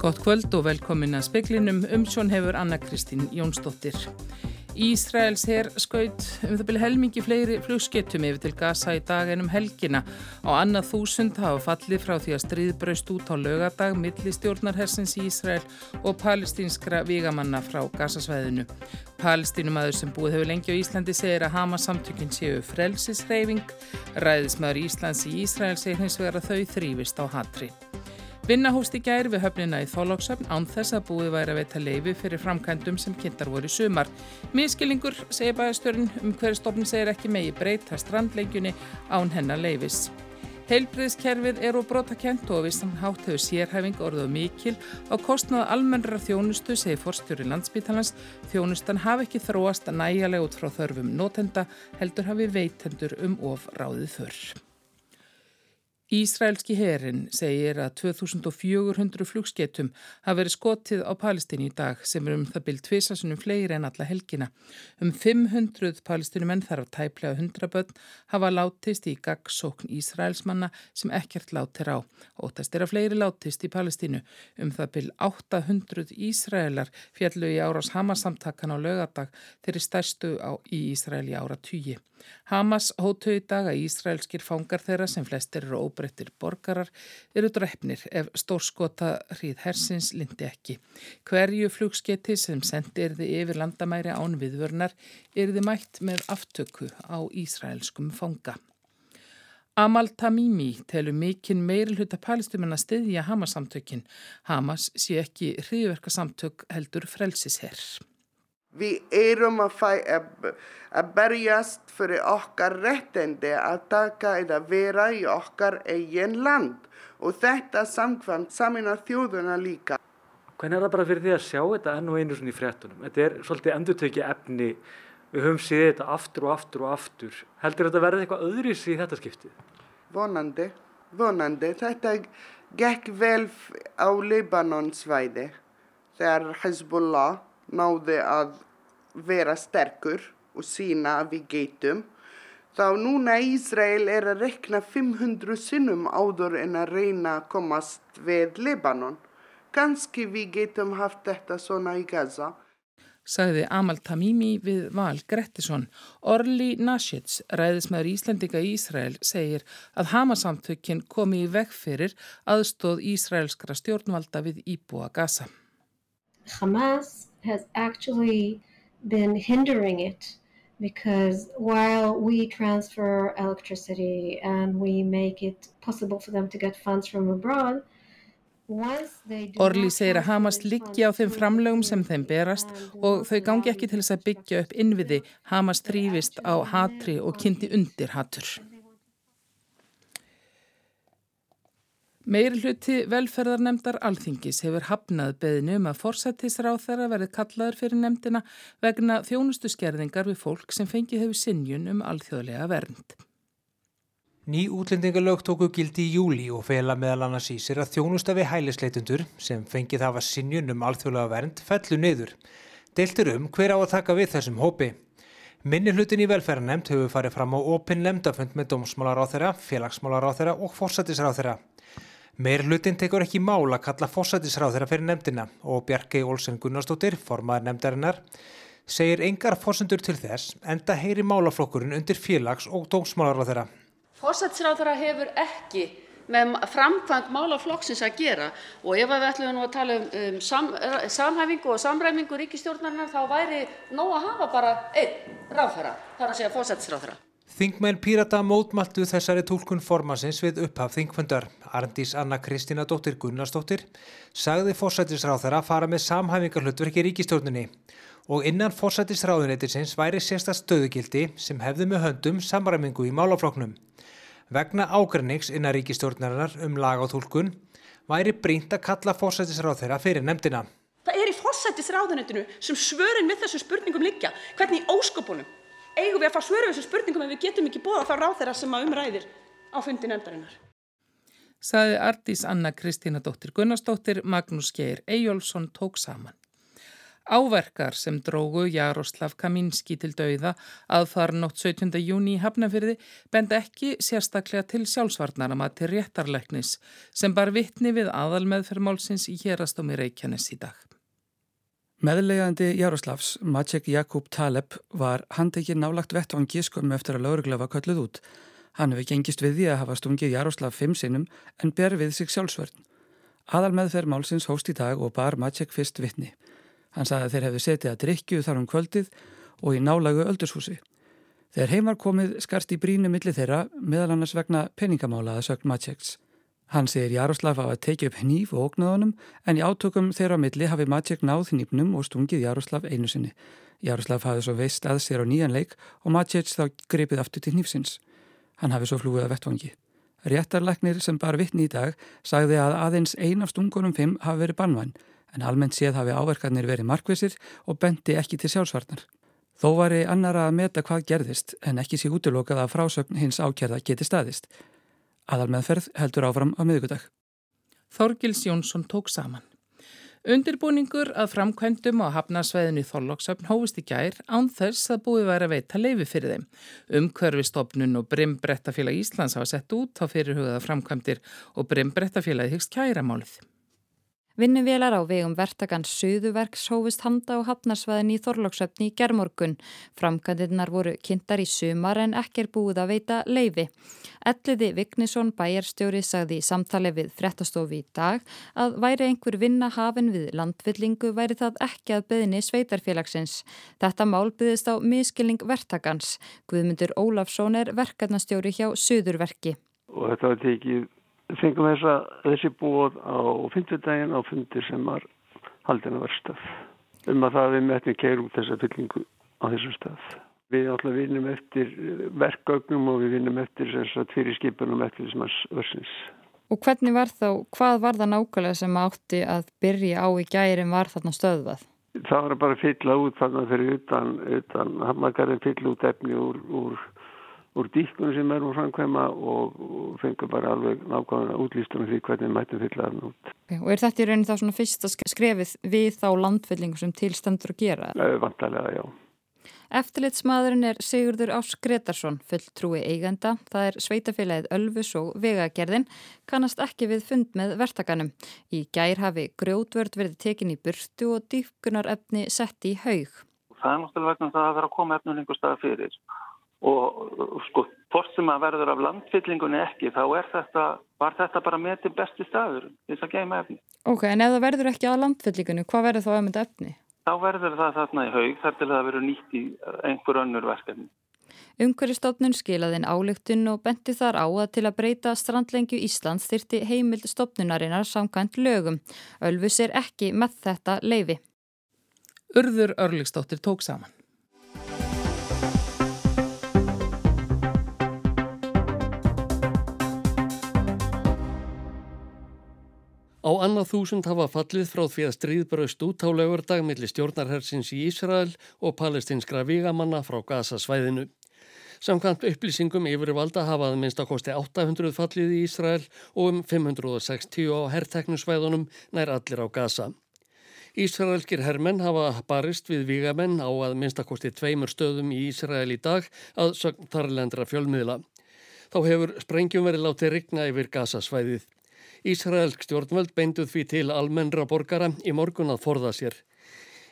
Gott kvöld og velkomin að speklinum. Umsjón hefur Anna-Kristín Jónsdóttir. Ísraels herr skaut um það byrja helmingi fleiri flugsketum yfir til Gaza í dag en um helgina. Á annað þúsund hafa fallið frá því að stríðbraust út á lögadag milli stjórnarhersins í Ísrael og palestínskra vigamanna frá Gazasvæðinu. Palestínumadur sem búið hefur lengi á Íslandi segir að Hamas samtökinn séu frelsisreifing. Ræðismadur Íslands í Ísrael segir hins vegar að þau þrýfist á hatri. Vinna hóst í gær við höfnina í Þólagsöfn án þess að búið væri að veita leifi fyrir framkvæmdum sem kynntar voru í sumar. Mískilningur, segir bæðastörn, um hverju stofn segir ekki megi breyta strandleikjunni án hennar leifis. Heilbriðskerfið er og brota kent og vissan hátt hefur sérhæfing orðuð mikil á kostnaða almennra þjónustu, segir forstjóri landsbítalans. Þjónustan hafi ekki þróast að nægja út frá þörfum notenda, heldur hafi veitendur um of ráðið þörr. Ísraelski herin segir að 2400 flugsketum hafa verið skotið á Palestínu í dag sem er um það byrjt tvisasunum fleiri en alla helgina. Um 500 palestinumenn þar af tæplega 100 börn hafa látist í gagsókn Ísraelsmanna sem ekkert látir á. Óttast er að fleiri látist í Palestínu. Um það byrjt 800 Ísraelar fjallu í áras Hamas-samtakkan á lögadag þeirri stærstu í Ísrael í ára 20. Hamas hóttu í dag að Ísraelskir fangar þeirra sem flestir eru óbreyttir borgarar eru drefnir ef stórskota hríð hersins lindi ekki. Hverju flugsketi sem sendi erði yfir landamæri án viðvörnar erði mætt með aftöku á Ísraelskum fanga. Amal Tamimi telur mikinn meirulhuta palestumina stiðja Hamas samtökin. Hamas sé ekki hriðverka samtök heldur frelsisherr. Við erum að, fæ, að, að berjast fyrir okkar réttindi að taka eða vera í okkar eigin land og þetta samkvæmt saminar þjóðuna líka. Hvernig er það bara fyrir því að sjá þetta enn og einu svona í fréttunum? Þetta er svolítið endurtöki efni, við höfum séð þetta aftur og aftur og aftur. Heldur þetta verði eitthvað öðris í þetta skiptið? Vonandi, vonandi. Þetta gekk vel á Libanonsvæði þegar Hezbollah náði að vera sterkur og sína að við geitum. Þá núna Ísrael er að rekna 500 sinnum áður en að reyna að komast við Libanon. Kanski við getum haft þetta svona í Gaza. Sagði Amal Tamimi við Val Grettisson. Orli Nashits, ræðismæður Íslandika í Ísrael, segir að Hamasamtökinn komi í veg fyrir aðstóð Ísraelskra stjórnvalda við Íbúa Gaza. Hamas has actually been hindering it because while we transfer electricity and we make it possible for them to get funds from abroad Orli segir að Hamas liggi á þeim framlegum sem þeim berast og þau gangi ekki til þess að byggja upp innviði Hamas þrýfist á hatri og kynnti undir hatur. Meir hluti velferðarnemdar alþingis hefur hafnað beðinu um að forsættisráð þeirra verið kallaður fyrir nemdina vegna þjónustu skerðingar við fólk sem fengið hefur sinjun um alþjóðlega vernd. Ný útlendingalög tóku gildi í júli og fela meðal annars í sér að þjónusta við hælisleitundur sem fengið hafa sinjun um alþjóðlega vernd fellu niður. Deiltur um hver á að taka við þessum hópi. Minni hlutin í velferðarnemd hefur farið fram á opinn lemdafund með dómsmálar á þeirra, félagsmálar á þeirra og forsættisráð þeirra. Meir hlutin tekur ekki mál að kalla fósætisráð þeirra fyrir nefndina og Bjarki Olsen Gunnarsdóttir, formaður nefndarinnar, segir engar fósendur til þess enda heyri málaflokkurinn undir félags- og dómsmálar á þeirra. Fósætisráð þeirra hefur ekki með framkvæmt málaflokksins að gera og ef við ætlum nú að tala um, um sam, samhæfingu og samræmingu ríkistjórnarinnar þá væri nóg að hafa bara einn ráðferða, þar að segja fósætisráð þeirra. Þingmenn Pírata mótmæltu þessari tólkun formansins við upphaf þingfundar. Arndís Anna Kristína dóttir Gunnarsdóttir sagði fórsættisráð að fara með samhæfingarhlutverki ríkistjórnunni og innan fórsættisráðuneytisins væri sérsta stöðugildi sem hefði með höndum samræmingu í málafloknum. Vegna ágrennings innan ríkistjórnarinnar um lag á tólkun væri brínt að kalla fórsættisráð þeirra fyrir nefndina. Það er í fórsættisráðuneytinu sem svörin við þessu spurningum liggja. Hvernig óskopunum? Eigum við að fá svöru þessu spurningum en við getum ekki bóða þá ráð þeirra sem að umræðir á fundi nefndarinnar. Saði Artís Anna Kristína dóttir Gunnarsdóttir, Magnús Geir Eyjólfsson tók saman. Áverkar sem drógu Jaroslav Kaminski til dauða að fara nótt 17. júni í Hafnafyrði bend ekki sérstaklega til sjálfsvarnarama til réttarleiknis sem bar vittni við aðalmeðfermálsins í hérastómi Reykjanes í dag. Meðlegandi Jaroslavs, Maciek Jakub Taleb, var handekir nálagt vettvangi skömmu eftir að laurugla var kölluð út. Hann hefur gengist við því að hafa stungið Jaroslav fimm sinnum en ber við sig sjálfsvörn. Aðal meðferð málsins hóst í dag og bar Maciek fyrst vittni. Hann sagði að þeir hefði setið að drikju þar um kvöldið og í nálagu öldurshúsi. Þegar heimar komið skarst í brínu milli þeirra meðal annars vegna peningamála að sögn Macieks. Hann segir Jaroslav að tekið upp hníf og ógnaðunum en í átökum þeirra á milli hafi Maciek náð hnífnum og stungið Jaroslav einu sinni. Jaroslav hafi svo veist að sér á nýjan leik og Maciek þá grepið aftur til hnífsins. Hann hafi svo flúið að vettvangi. Réttarleiknir sem bar vittni í dag sagði að aðeins ein af stungunum fimm hafi verið bannvæn en almennt séð hafi áverkarnir verið markvisir og bendi ekki til sjálfsvarnar. Þó var í annara að meta hvað gerðist en ekki sé útlokað að frásögn hins ákjærða geti staðist. Aðalmeðferð heldur áfram á miðugudag. Þorgils Jónsson tók saman. Undirbúningur að framkvæmdum á hafnarsveðinu Þorlóksöfn hófist í gær án þess að búið væri að veita leifi fyrir þeim. Umkörfistofnun og Brimbrettafélag Íslands hafa sett út á fyrirhugaða framkvæmdir og Brimbrettafélagi hyggst kæramálið. Vinnuvélar á vegum vertakans Suðuverks hófist handa á hafnarsvæðin í Þorlóksöfni í gerðmorgun. Framkvæmdirnar voru kynntar í sumar en ekki er búið að veita leifi. Elliði Vignisson bæjarstjóri sagði í samtali við frettastofi í dag að væri einhver vinna hafin við landvillingu væri það ekki að beðni sveitarfélagsins. Þetta mál byggðist á miskilning vertakans. Guðmundur Ólafsson er verkefnastjóri hjá Suðurverki. Og þetta var tekið fengum þessa, þessi búið á fymtudaginn á fundir sem var haldin að vera stöð um að það við metnum keirum þessa fyllingu á þessum stöð. Við alltaf vinnum eftir verkgögnum og við vinnum eftir fyrir skipunum eftir þessum vörsins. Og hvernig var þá, hvað var það nákvæmlega sem átti að byrja á í gærin var þarna stöðvað? Það var bara að fylla út þarna fyrir utan, utan hafnagarinn fylla út efni úr, úr úr díkunum sem erum framkvæma og, og fengur bara alveg nákvæmlega útlýstunum því hvernig mætum fylla þarna út. Og er þetta í raunin þá svona fyrsta skrefið við þá landfyllingu sem tilstendur að gera? Vantarlega, já. Eftirlitsmaðurinn er Sigurður Ás Gretarsson, fulltrúi eigenda. Það er sveitafélagið Ölfus og Vegagerðin, kannast ekki við fund með vertakanum. Í gær hafi grjótvörd verið tekin í burtu og dýfkunarefni sett í haug. Það er náttúrulega vegna það að vera að koma efnum einhver stað fyrir og sko, hvort sem að verður af landfyllingunni ekki, þá er þetta, var þetta bara með til besti staður þess að geima efni. Ok, en ef það verður ekki að landfyllingunni, hvað verður þá að mynda efni? Þá verður það þarna í haug þar til það verður nýtt í einhver önnur verkefni. Umhverjastofnun skilaðin álygtun og benti þar á að til að breyta strandlengju Íslands þyrti heimild stofnunarinnar samkvæmt lögum. Ölfus er ekki með þetta leifi. Urður Örliksdóttir tók saman. Á annað þúsund hafa fallið frá því að stríðbraust út á lögurdag millir stjórnarhersins í Ísrael og palestinskra vigamanna frá Gaza-svæðinu. Samkvæmt upplýsingum yfirvalda hafaði minnst að kosti 800 fallið í Ísrael og um 560 á herrteknusvæðunum nær allir á Gaza. Ísraelskir herrmenn hafa barist við vigamenn á að minnst að kosti tveimur stöðum í Ísrael í dag að sögn þarlendra fjölmiðla. Þá hefur sprengjum verið látið rigna yfir Gaza-svæðið. Ísraelsk stjórnvöld beinduð því til almennra borgara í morgun að forða sér.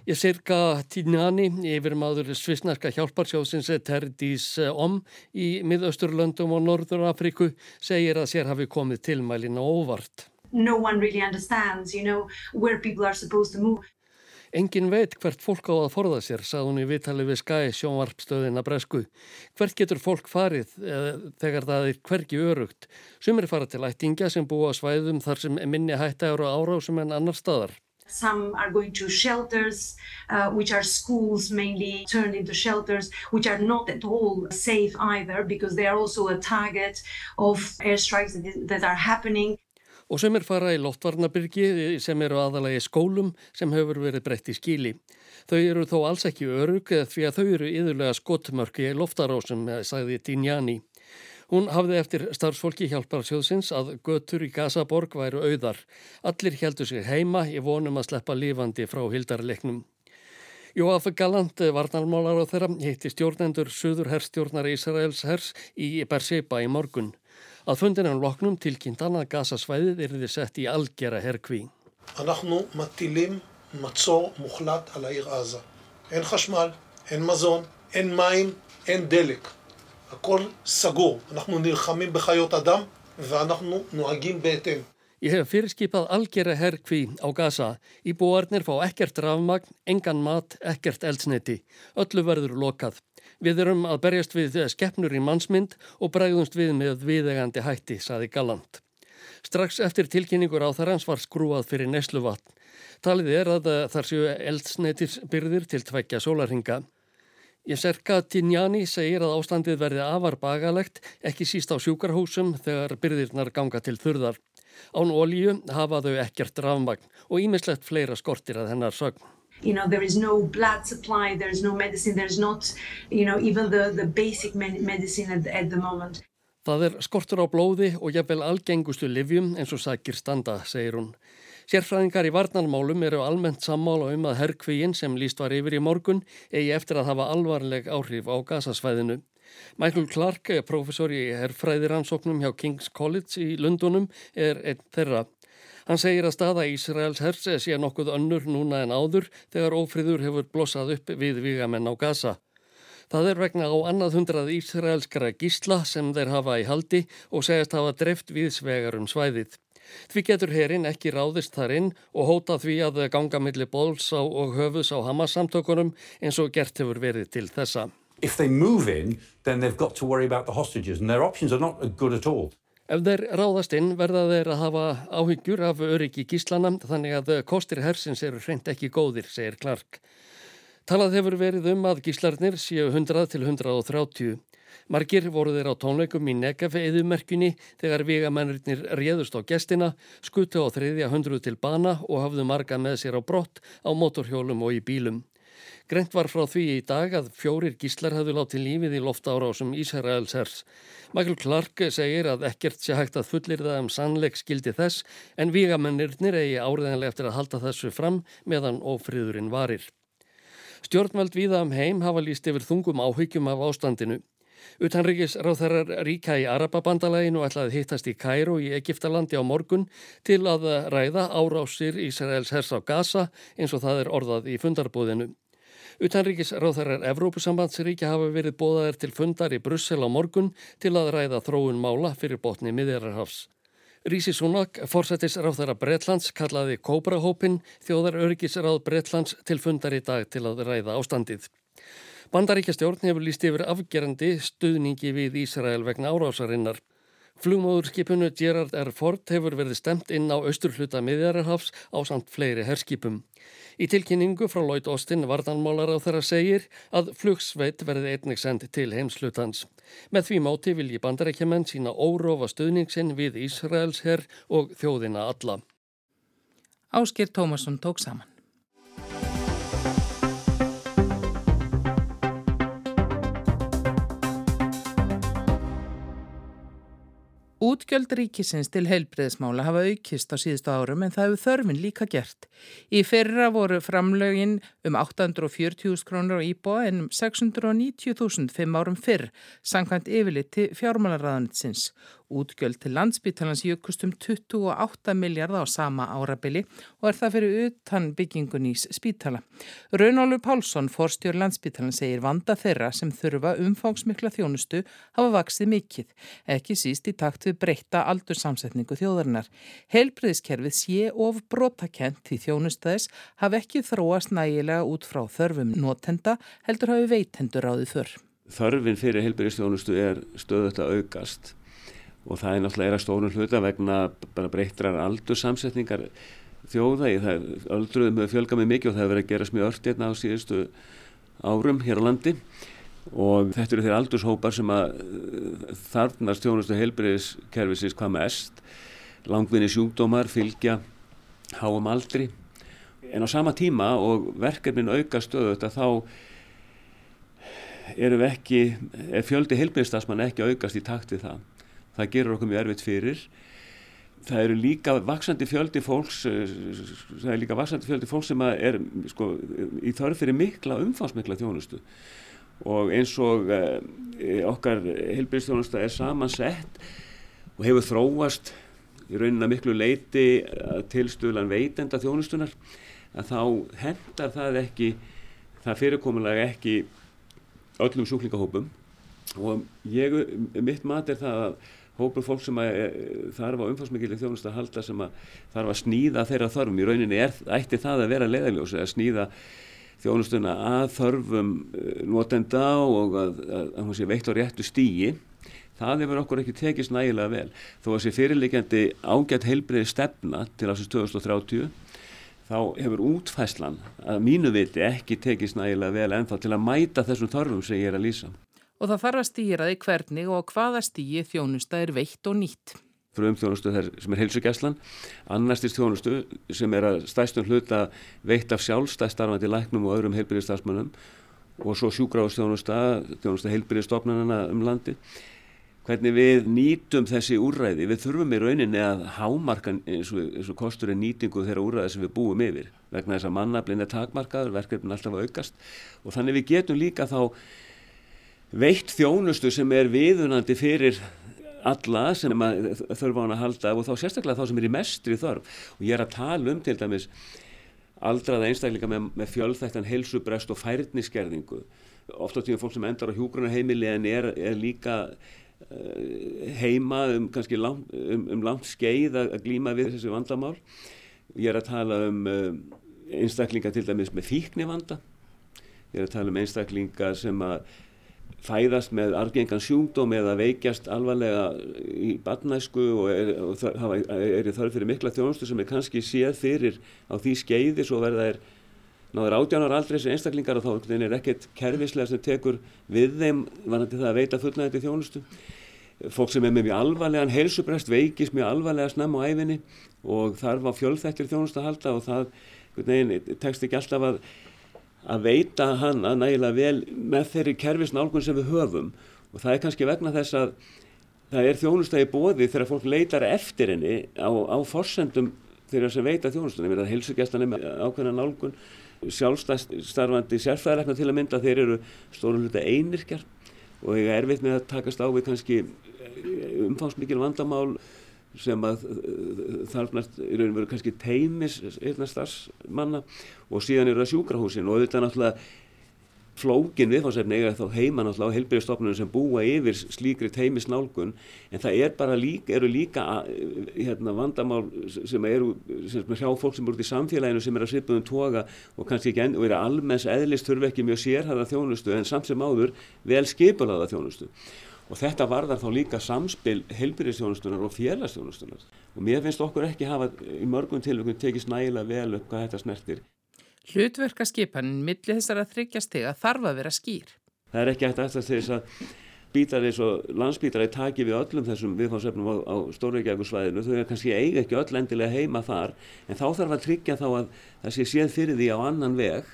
Ég sirka Tínani yfir maður svisnarska hjálparsjóðsins Terdís Om í miðausturlöndum og Norður Afriku segir að sér hafi komið tilmælin á óvart. No one really understands, you know, where people are supposed to move. Engin veit hvert fólk á að forða sér, sað hún í vitali við Skæ sjónvarpstöðina Bresku. Hvert getur fólk farið eða, þegar það er hvergi örugt? Sumir fara til ættingja sem búa á svæðum þar sem minni hætta ára árásum en annar staðar. Some are going to shelters, uh, which are schools mainly turned into shelters, which are not at all safe either because they are also a target of airstrikes that, that are happening. Og sem er fara í loftvarnabyrgi sem eru aðalagi skólum sem hefur verið breytt í skíli. Þau eru þó alls ekki örug því að þau eru yðurlega skotmörki í loftarósum, sagði Dinjani. Hún hafði eftir starfsfólki hjálparsjóðsins að götur í Gazaborg væru auðar. Allir heldur sig heima í vonum að sleppa lífandi frá hildarleiknum. Jóaf Galant, varnarmálar á þeirra, hitti stjórnendur Suður herrstjórnar Ísraels hers í Berseba í morgun. Að fundinan loknum tilkynnt annað gasasvæðið er þið sett í algjara herrkví. Anahnu matilim matsó muhlat ala ír aza. En khashmal, en mazón, en mæm, en delik. Akur sagó. Anahnu nýrhamim behajót adam og anahnu núagim betem. Ég hef fyrirskipað algjara herrkví á gasa. Í búarnir fá ekkert rafmagn, engan mat, ekkert eldsneti. Öllu verður lokað. Við erum að berjast við skeppnur í mannsmynd og bræðumst við með viðegandi hætti, saði Gallant. Strax eftir tilkynningur á þarans var skrúað fyrir nesluvatn. Talið er að þar séu eldsneitisbyrðir til tveggja sólarhinga. Jeserka Tinjani segir að ástandið verði afar bagalegt, ekki síst á sjúkarhúsum þegar byrðirnar ganga til þurðar. Án ólíu hafa þau ekkert rafmagn og ímislegt fleira skortir að hennar sögn. You know, there is no blood supply, there is no medicine, there is not, you know, even the, the basic medicine at, at the moment. Það er skortur á blóði og jafnvel algengustu livjum eins og sækir standa, segir hún. Sérfræðingar í varnarmálum eru almennt sammála um að herrkvíin sem líst var yfir í morgun eigi eftir að hafa alvarleg áhrif á gasasvæðinu. Michael Clark, professor í herrfræðiransóknum hjá King's College í Lundunum, er einn þeirra. Hann segir að staða Ísraels hers sé nokkuð önnur núna en áður þegar ófriður hefur blossað upp við vigamenn á Gaza. Það er vegna á annað hundrað Ísraelskara gísla sem þeir hafa í haldi og segast hafa dreft viðsvegar um svæðið. Því getur herin ekki ráðist þar inn og hóta því að ganga millir bóls á og höfus á Hamas samtökunum eins og gert hefur verið til þessa. if they move in, then they've got to worry about the hostages and their options are not good at all. Ef þeir ráðast inn verða þeir að hafa áhyggjur af öryggi gíslana þannig að kostir hersins eru hreint ekki góðir, segir Clark. Talað hefur verið um að gíslarnir séu 100 til 130. Margir voru þeir á tónleikum í Negev-eðumerkunni þegar vegamennirinnir réðust á gestina, skutu á þriðja hundru til bana og hafðu marga með sér á brott á motorhjólum og í bílum. Grent var frá því í dag að fjórir gíslar hafðu látið lífið í loftára-ásum Ísraels hers. Michael Clark segir að ekkert sé hægt að fullir það um sannleik skildi þess en vígamennirnir eigi áriðanlega eftir að halda þessu fram meðan ofriðurinn varir. Stjórnvald viða um heim hafa líst yfir þungum áhyggjum af ástandinu. Utanríkis ráþarar ríka í Arababandalæginu ætlaði hittast í Kæru í Egiptalandi á morgun til að ræða árásir Ísraels hers á Gaza eins og það er orðað í fundarbúðinu. Utanríkisráþarar Evrópusambandsríkja hafa verið bóðaðir til fundar í Brussel á morgun til að ræða þróun mála fyrir botni miðjararhafs. Rísi Súnak, forsættisráþara Bretlands, kallaði Kóbrahópin þjóðar örgisráð Bretlands til fundar í dag til að ræða ástandið. Bandaríkjastjórn hefur líst yfir afgerandi stuðningi við Ísrael vegna árásarinnar. Flugmóðurskipinu Gerard R. Ford hefur verið stemt inn á austurhluta miðjararhafs á samt fleiri herskipum. Í tilkynningu frá Lloyd Austin vardanmálar á þeirra segir að flugsveit verði einnig send til heimslutans. Með því máti vil ég bandarækjumenn sína órófa stöðningsinn við Ísraels herr og þjóðina alla. Áskir Tómasson tók saman. Útgjöld ríkisins til heilbreyðismála hafa aukist á síðustu árum en það hefur þörfin líka gert. Í fyrra voru framlögin um 840.000 krónur á íbúa en um 690.000 fimm árum fyrr, sangkvæmt yfirliti fjármálaræðanitsins Útgjöld til landsbítalans jökust um 28 miljard á sama árabili og er það fyrir utan byggingun í spítala. Raunólur Pálsson, forstjór landsbítalan, segir vanda þeirra sem þurfa umfangsmikla þjónustu hafa vaksið mikill, ekki síst í takt við breyta aldursamsetningu þjóðarinnar. Helbriðiskerfið sé of brotakent því þjónustæðis hafi ekki þróast nægilega út frá þörfum notenda heldur hafi veitendur áður þörf. Þörfin fyrir helbriðistjónustu er stöðut að aukast og það er náttúrulega stórun hluta vegna bara breyttrar aldursamsetningar þjóða í það öldruðum hefur fjölgað með mikið og það hefur verið að gerast mjög ört hérna á síðustu árum hér á landi og þetta eru þeir aldurshópar sem að uh, þarfnast þjónustu heilbreyðiskerfisins hvað mest. Langvinni sjúkdómar fylgja háum aldri. En á sama tíma og verkefnin auka stöðu þetta þá erum við ekki, er fjöldi heilbreyðstasmann ekki aukast í takt við það. Það gerur okkur mjög erfitt fyrir. Það eru líka vaksandi fjöldi fólks eh, það er líka vaksandi fjöldi fólks sem er sko, í þörf fyrir mikla umfangsmikla þjónustu og eins og uh, okkar heilbyrðstjónusta er samansett og hefur þróast í rauninna miklu leiti tilstuðlan veitenda þjónustunar að þá hendar það ekki það fyrirkomulega ekki öllum sjúklingahópum og ég, mitt mat er það að hópur fólk sem þarf á umfangsmikili þjónust að halda sem að þarf að snýða þeirra þörfum. Í rauninni er, ætti það að vera leiðaljósi að snýða þjónustuna að þörfum e, notenda og að, að, að hún sé veitt á réttu stígi. Það hefur okkur ekki tekist nægilega vel. Þó að sé fyrirleikjandi ágætt heilbreiði stefna til ásins 2030 þá hefur útfæslan að mínu viti ekki tekist nægilega vel ennþá til að mæta þessum þörfum sem ég er að lýsa og það þarf að stýra því hvernig og hvaða stýi þjónusta er veitt og nýtt. Frum þjónustu sem er heilsugjæslan, annarstist þjónustu sem er að stæstum hluta veitt af sjálfstæðstarfandi læknum og öðrum heilbyrðistafsmönnum og svo sjúgráðstjónusta, þjónusta heilbyrðistofnarna um landi. Hvernig við nýtum þessi úrræði, við þurfum í rauninni að hámarka eins og, eins og kostur er nýtingu þeirra úrræði sem við búum yfir vegna þess að mannaflin er takmarkaður, verkefnin alltaf aukast og þannig við getum líka þá veitt þjónustu sem er viðunandi fyrir alla sem þurfa hann að halda og þá sérstaklega þá sem er í mestri þörf. Og ég er að tala um til dæmis aldraða einstaklinga með, með fjölþættan helsubrest og færniskerðingu ofta tíma fólk sem endar á hjúgrunarheimili en er, er líka uh, heima um kannski lang, um, um langt skeið að, glíma við þessi vandamál. Ég er að tala um uh, einstaklinga til dæmis með fíknivanda. Ég er að tala um einstaklinga sem að fæðast með argengan sjúndóm eða veikjast alvarlega í badnæsku og er, og það, er þarf fyrir mikla þjónustu sem er kannski séð fyrir á því skeiði svo verða er náður átjánar aldrei þessi einstaklingar og þá er ekkert kervislega sem tekur við þeim vanandi það að veita fullnægandi þjónustu. Fólk sem er með mjög alvarlegan heilsubrest veikist mjög alvarlega snemm á æfinni og þarf á fjölþættir þjónustu að halda og það neginn, tekst ekki alltaf að að veita hann að nægilega vel með þeirri kerfisnálgun sem við höfum. Og það er kannski vegna þess að það er þjónustæði bóði þegar fólk leitar eftir henni á, á forsendum þeirra sem veita þjónustunni, við erum að hilsugjastan með ákveðna nálgun, sjálfstæðstarfandi sérfæðarekna til að mynda þeir eru stórum hluta einirkjar og ég er erfitt með að takast á við kannski umfánsmikil vandamál sem að þarfnast í raun og veru kannski teimis einna starfsmanna og síðan eru það sjúkrahúsin og er náttúrulega flókin viðfáðsefni eiga þá heima náttúrulega á helbyrjastofnunum sem búa yfir slíkri teimisnálgun en það er bara líka, eru líka hérna, vandamál sem eru sem hjá fólk sem eru út í samfélaginu sem er að svipa um toga og kannski ekki enn og eru almenns eðlist þurfi ekki mjög sérhæða þjónustu en samt sem áður vel skipulaða þjónustu og þetta varðar þá líka samspil helbyrjastjónustunar og félagsstjónustunar og mér finnst okkur ekki hafa í mörgum tilvægum tekist nægilega vel upp hvað þetta snertir. Hlutverkaskipanin millir þessar að þryggjast þig að þarf að vera skýr. Það er ekki hægt eftir þess að bítar eins og landsbítari taki við öllum þessum viðfáðsefnum á, á Stóreikjækursvæðinu, þau er kannski eiga ekki öll endilega heima þar en þá þarf að tryggja þá að það sé séð fyrir því á annan veg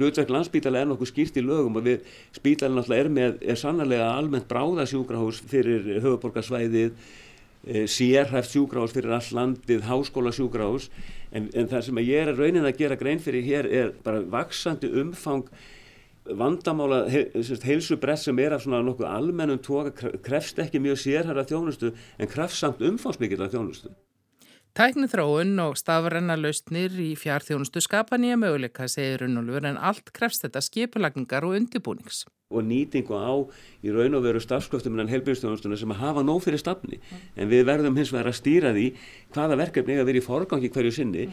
hlutverk landsbítala er nokkuð skýrt í lögum og við spítalinn náttúrulega er með, er sannlega almennt bráðasjúkrahús fyrir höfuborgarsvæðið, e, sérhæft sjúkrahús fyrir all landið, háskólasjúkrahús, en, en það sem ég er raunin að gera grein fyrir hér er bara vaksandi umfang vandamála heilsubrett sem er af svona nokkuð almennum tóka, krefst ekki mjög sérhæra þjónustu en krefst samt umfangsmikið af þjónustu. Tækni þróun og stafrenna lausnir í fjárþjónustu skapa nýja möguleika, segir Unnulfur, en allt krefst þetta skipulagningar og undibúnings. Og nýtingu á í raun og veru stafsköftum innan helbjörnstjónustuna sem að hafa nóg fyrir stafni. En við verðum hins vegar að stýra því hvaða verkefni eiga að vera í forgangi hverju sinni.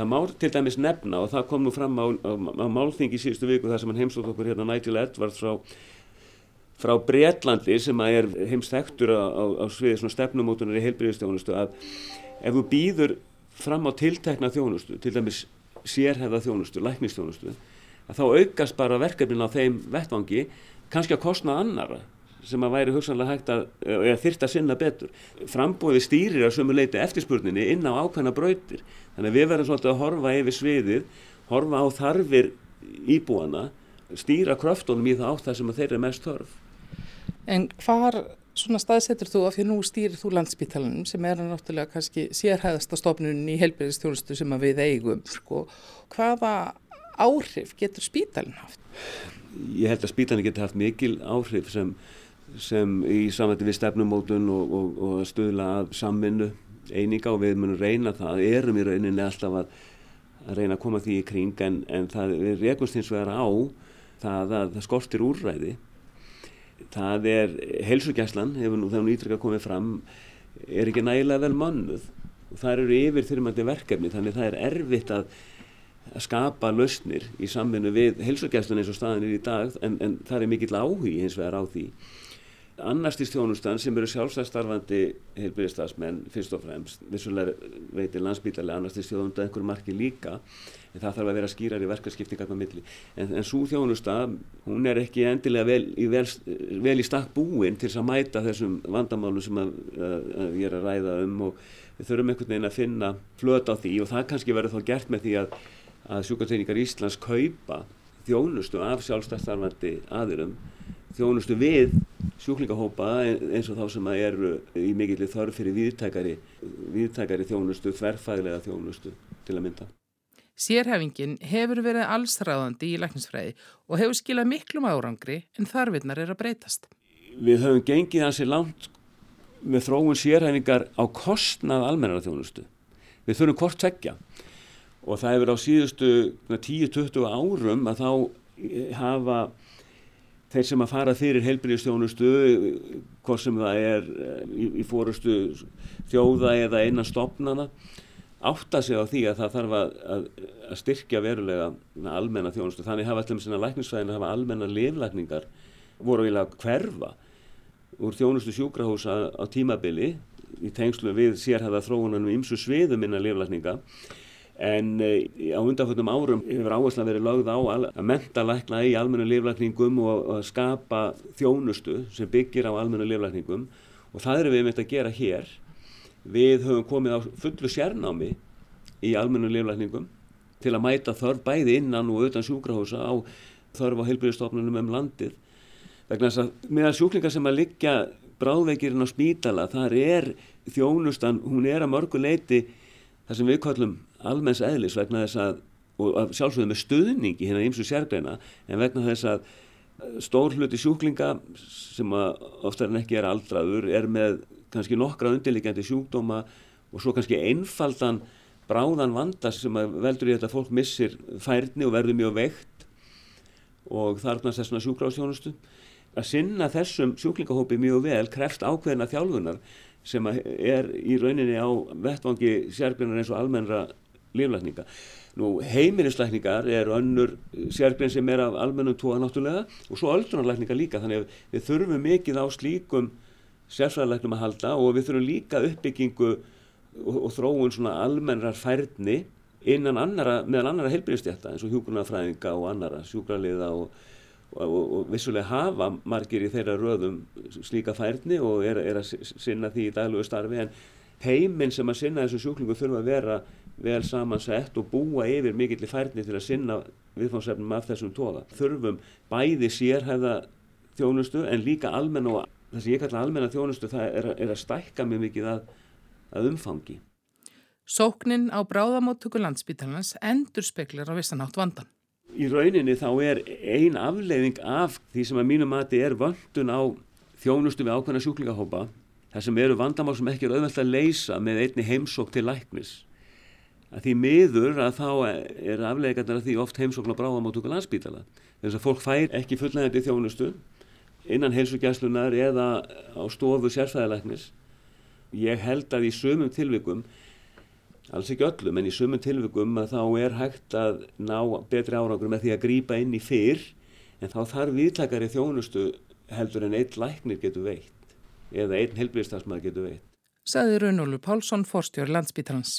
Það má til dæmis nefna og það kom nú fram á, á, á málþingi síðustu viku þar sem hann heimsótt okkur hérna Nigel Edwards frá frá Breitlandi sem er heimsþektur á, á, á sviði stefnumótunar í heilbyrðistjónustu að ef þú býður fram á tiltekna þjónustu, til dæmis sérhefða þjónustu, læknistjónustu, að þá aukast bara verkefnin á þeim vettvangi, kannski að kostna annara sem að væri hugsanlega hægt að, eða þyrta sinna betur. Frambóði stýrir að sömu leiti eftirspurninni inn á ákveðna brautir. Þannig að við verðum svolítið að horfa yfir sviðið, horfa á þarfir íbúana, stýra kröftunum í það átt það sem þeir eru mest þörf. En hvar svona staðsetur þú af því nú stýrir þú landsbítalanum sem er náttúrulega kannski sérhæðasta stofnun í helbæðistjónustu sem við eigum sko. Hvaða áhrif getur spítalinn haft? Ég held að spítalinn getur haft mikil áhrif sem, sem í samvætti við stefnumótun og, og, og stuðla að samvinnu eininga og við munum reyna það, erum í rauninni alltaf að, að reyna að koma því í kring en, en það, við rekumst hins vegar á það að það skortir úrræði það er helsugjæslan, hefur nú þegar nýtrykka komið fram er ekki nægilega vel mannuð og það eru yfir þurfumandi verkefni þannig það er erfitt að, að skapa lausnir í samvinnu við helsugjæslan eins og staðin er í dag en, en það er mikill áhugi hins vegar á því annarstýrst þjónustan sem eru sjálfstæðstarfandi heilbyrðistafsmenn fyrst og fremst, vissulega veitir landsbílarlega annarstýrst þjónustan einhverju marki líka en það þarf að vera skýrar í milli, en, en svo þjónusta hún er ekki endilega vel í, vel, vel í stakk búin til að mæta þessum vandamálum sem að, að, að ég er að ræða um og við þurfum einhvern veginn að finna flöt á því og það kannski verður þá gert með því að, að sjúkarteiningar Íslands kaupa þjónustu af sjálfstæðstarfandi aðurum þjónustu við sjúklingahópa eins og þá sem að eru í mikillir þörf fyrir viðtækari, viðtækari þjónustu, þverfæðilega þjónustu til að mynda. Sérhefingin hefur verið allsræðandi í læknisfræði og hefur skilað miklum árangri en þarfinnar er að breytast. Við höfum gengið hansi langt með þróun sérhefingar á kostnað almennara þjónustu. Við þurfum hvort tvekja og það hefur á síðustu 10-20 árum að þá hafa þeir sem að fara fyrir heilbyrjastjónustu hvort sem það er eh, í, í fórustu þjóða eða einan stopnana átta sig á því að það þarf að, að, að styrkja verulega almenna þjónustu. Þannig hafa allir með sinna lækningsfæðin að hafa almenna liflækningar voru eiginlega hverfa úr þjónustu sjúkrahúsa á tímabili í tengslu við sérhæða þróunanum ímsu sviðum innan liflækninga en e, á undanfjöldum árum hefur áherslu að vera lögð á að menta lækna í almennu liflækningum og að skapa þjónustu sem byggir á almennu liflækningum og það erum við með þetta að gera hér. Við höfum komið á fullu sérnámi í almennu liflækningum til að mæta þörf bæði innan og utan sjúkrahósa á þörf á heilbyrjastofnunum um landið. Vegna þess að meðan sjúklingar sem að liggja bráðveikirinn á spítala, þar er þjónustan, hún er að mörgu leiti það sem við kallum almenns eðlis vegna þess að, og sjálfsögðu með stuðningi hérna ímsu sérgreina, en vegna þess að eh, stór hluti sjúklinga sem oftar en ekki er aldraður er með kannski nokkra undirliggjandi sjúkdóma og svo kannski einfaldan bráðan vanda sem veldur í þetta fólk missir færni og verður mjög veikt. Og þarfnast þessuna sjúkráðstjónustu að sinna þessum sjúklingahópi mjög vel krefst ákveðina þjálfunar sem er í rauninni á vettvangi sérgreinar eins og almennra líflækninga. Nú heimilislækningar er önnur sérgrein sem er af almennum tóa náttúrulega og svo öldrunarlækningar líka þannig að við þurfum mikið á slíkum sérfræðarlæknum að halda og við þurfum líka uppbyggingu og, og þróun svona almennrar færni innan annara, meðan annara heilbyrjastjætta eins og hjúgrunarfræðinga og annara sjúkraliða og og, og vissulega hafa margir í þeirra röðum slíka færni og er, er að sinna því í daglugu starfi en heiminn sem að sinna þessu sjúklingu þurfa að vera vel samansett og búa yfir mikill í færni til að sinna viðfáðsefnum af þessum tóða. Þurfum bæði sérhæða þjónustu en líka almenna og það sem ég kalla almenna þjónustu það er, er að stækka mjög mikið að, að umfangi. Sóknin á bráðamóttöku landsbítalans endur speklar á vissanátt vandan í rauninni þá er ein afleiðing af því sem að mínu mati er vöndun á þjónustu við ákveðna sjúklingahópa þar sem eru vandamál sem ekki er auðvelt að leysa með einni heimsók til læknis að því miður að þá er afleiðingarnar að því oft heimsókn á bráðamáttöku landsbítala þess að fólk fær ekki fullnægandi þjónustu innan heilsugjæslunar eða á stofu sérfæðalæknis ég held að í sömum tilvikum alls ekki öllum en í sumun tilvikum að þá er hægt að ná betri árangur með því að grýpa inn í fyrr en þá þarf viðtakari þjónustu heldur en einn læknir getur veitt eða einn helbriðstafsmaður getur veitt. Saði Raunólu Pálsson, forstjóri landsbítalans.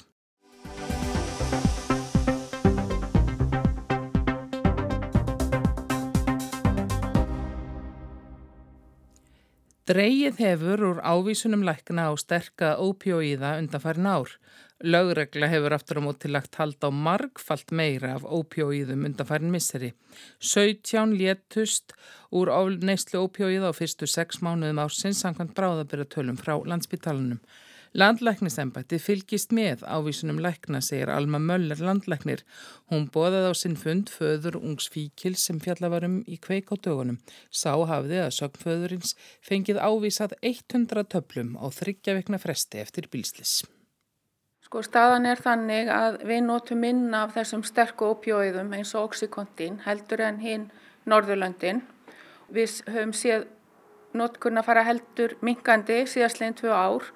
Dreigið hefur úr ávísunum lækna á sterka ópjóíða undanfærin ár. Lögregla hefur aftur á móti lagt hald á margfalt meira af ópjóíðum undanfærin misseri. 17 létust úr neyslu ópjóíða á fyrstu sex mánuðum ársins samkvæmt bráðabera tölum frá landsbytalanum. Landlæknisembætti fylgist með ávísunum lækna, segir Alma Möller landlæknir. Hún bóðaði á sinn fund föður ungs fíkil sem fjallavarum í kveik á dögunum. Sá hafði að sögnföðurins fengið ávísað 100 töflum á þryggjaveikna fresti eftir bílslis. Sko staðan er þannig að við notum minna af þessum sterku opjóiðum eins og oxykontin heldur en hinn Norðurlöndin. Við höfum séð notkunna fara heldur minkandi síðastleginn tvö ár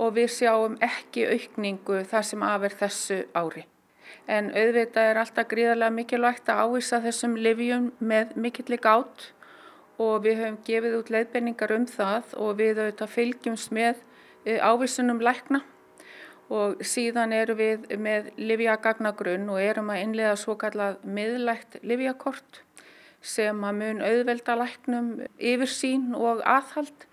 og við sjáum ekki aukningu þar sem afer þessu ári. En auðvitað er alltaf gríðarlega mikilvægt að ávisa þessum livjum með mikillig átt og við höfum gefið út leiðbenningar um það og við auðvitað fylgjumst með eh, ávísunum lækna og síðan erum við með livjagagnagrunn og erum að innlega svo kallað miðlægt livjakort sem að mun auðvelda læknum yfir sín og aðhald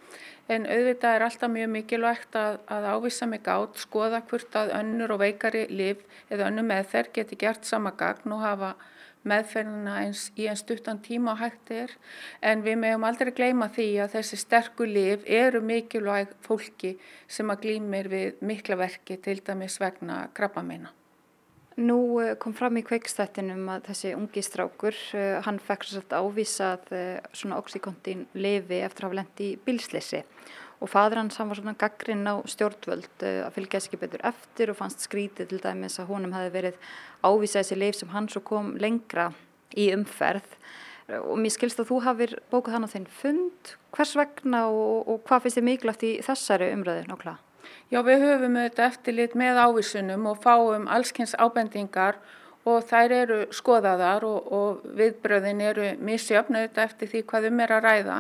en auðvitað er alltaf mjög mikilvægt að, að ávisa mig átt, skoða hvort að önnur og veikari liv eða önnur með þeir geti gert sama gagn og hafa meðferðina eins í einn stuttan tíma og hægt er en við meðum aldrei gleyma því að þessi sterku liv eru mikilvæg fólki sem að glýmir við mikla verki til dæmis vegna krabba meina. Nú eh, kom fram í kveikstættinum að þessi ungi strákur, eh, hann fekk svolítið ávísað eh, svona oxykontin lifi eftir að hafa lendi í bilsleysi og fadur hans hann var svona gaggrinn á stjórnvöld að fylgja þessi ekki betur eftir og fannst skrítið til dæmis að honum hefði verið ávísað þessi leif sem hann svo kom lengra í umferð. Og mér skilst að þú hafið bókuð hann á þinn fund, hvers vegna og, og hvað finnst þið mikilvægt í þessari umröðu nákvæmlega? Já, við höfum auðvitað eftirlit með ávísunum og fáum allskynns ábendingar og þær eru skoðaðar og, og viðbröðin eru misjöfn auðvitað eftir því hvað um er að ræða.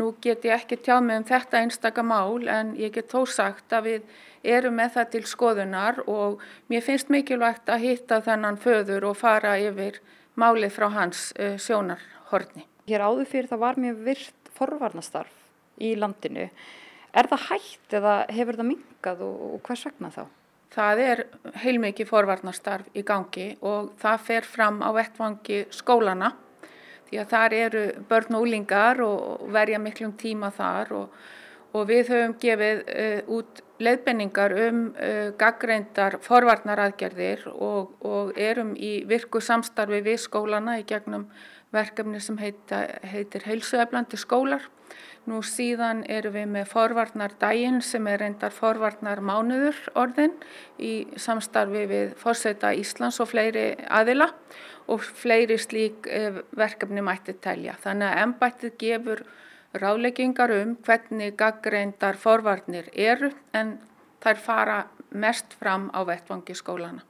Nú get ég ekki tjá mig um þetta einstaka mál en ég get þó sagt að við erum með það til skoðunar og mér finnst mikilvægt að hitta þennan föður og fara yfir málið frá hans uh, sjónarhorni. Hér áður fyrir það var mjög virt forvarnastarf í landinu. Er það hægt eða hefur það mingað og, og hvers vegna þá? Það er heilmikið forvarnastarf í gangi og það fer fram á vettvangi skólana því að þar eru börn og úlingar og verja miklum tíma þar og, og við höfum gefið uh, út leiðbenningar um uh, gaggreindar forvarnaraðgerðir og, og erum í virku samstarfi við skólana í gegnum verkefni sem heita, heitir heilsueflandi skólar Nú síðan erum við með forvarnardægin sem er reyndar forvarnarmánuður orðin í samstarfi við Fórseta Íslands og fleiri aðila og fleiri slík eh, verkefni mætti telja. Þannig að ennbættið gefur ráleggingar um hvernig gaggreindar forvarnir eru en þær fara mest fram á vettvangi skólana.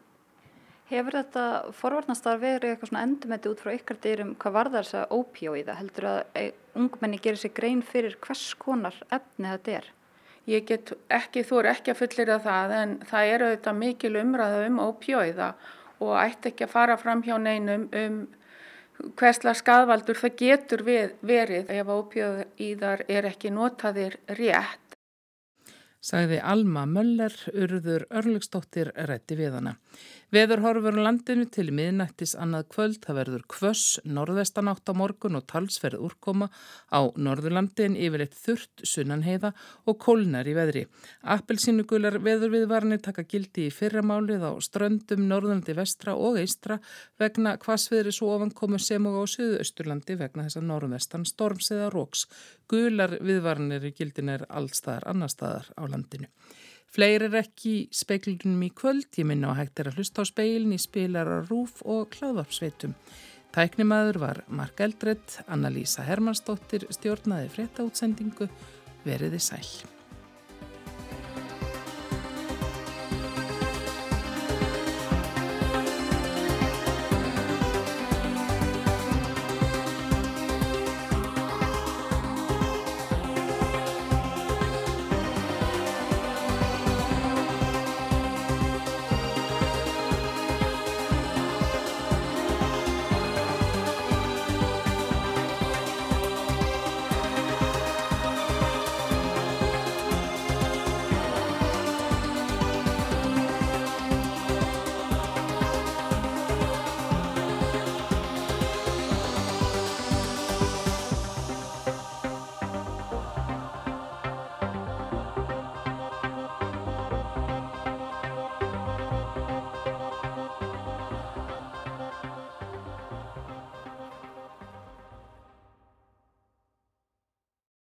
Hefur þetta forvarnastar verið eitthvað svona endumeti út frá ykkar dyrum hvað var þess að ópjóiða? Heldur að ungmenni gerir sér grein fyrir hvers konar efni þetta er? Ég get ekki, þú er ekki að fullira það en það eru þetta mikil umræða um ópjóiða og ætti ekki að fara fram hjá neinum um hversla skadvaldur það getur verið ef ópjóiðar er ekki notaðir rétt. Sagði Alma Möller, urður Örlugstóttir rétti við hana. Veður horfur landinu til miðnættis annað kvöld, það verður kvöss, norðvestanátt á morgun og talsverð úrkoma á norðurlandin yfirleitt þurrt sunnanheiða og kólnar í veðri. Appelsínugular veðurviðvarnir taka gildi í fyrramálið á ströndum norðurlandi vestra og eistra vegna hvasviðri svo ofankomu sem og á söðausturlandi vegna þess að norðvestan storms eða róks. Gular viðvarnir í gildin er allstaðar annar staðar á landinu. Fleiri er ekki speiklunum í kvöld, ég minna á hægt er að hlusta á speilin í spilarar Rúf og Kláðvarpsveitum. Tæknimaður var Mark Eldredd, Anna-Lísa Hermannsdóttir stjórnaði frétta útsendingu, veriði sæl.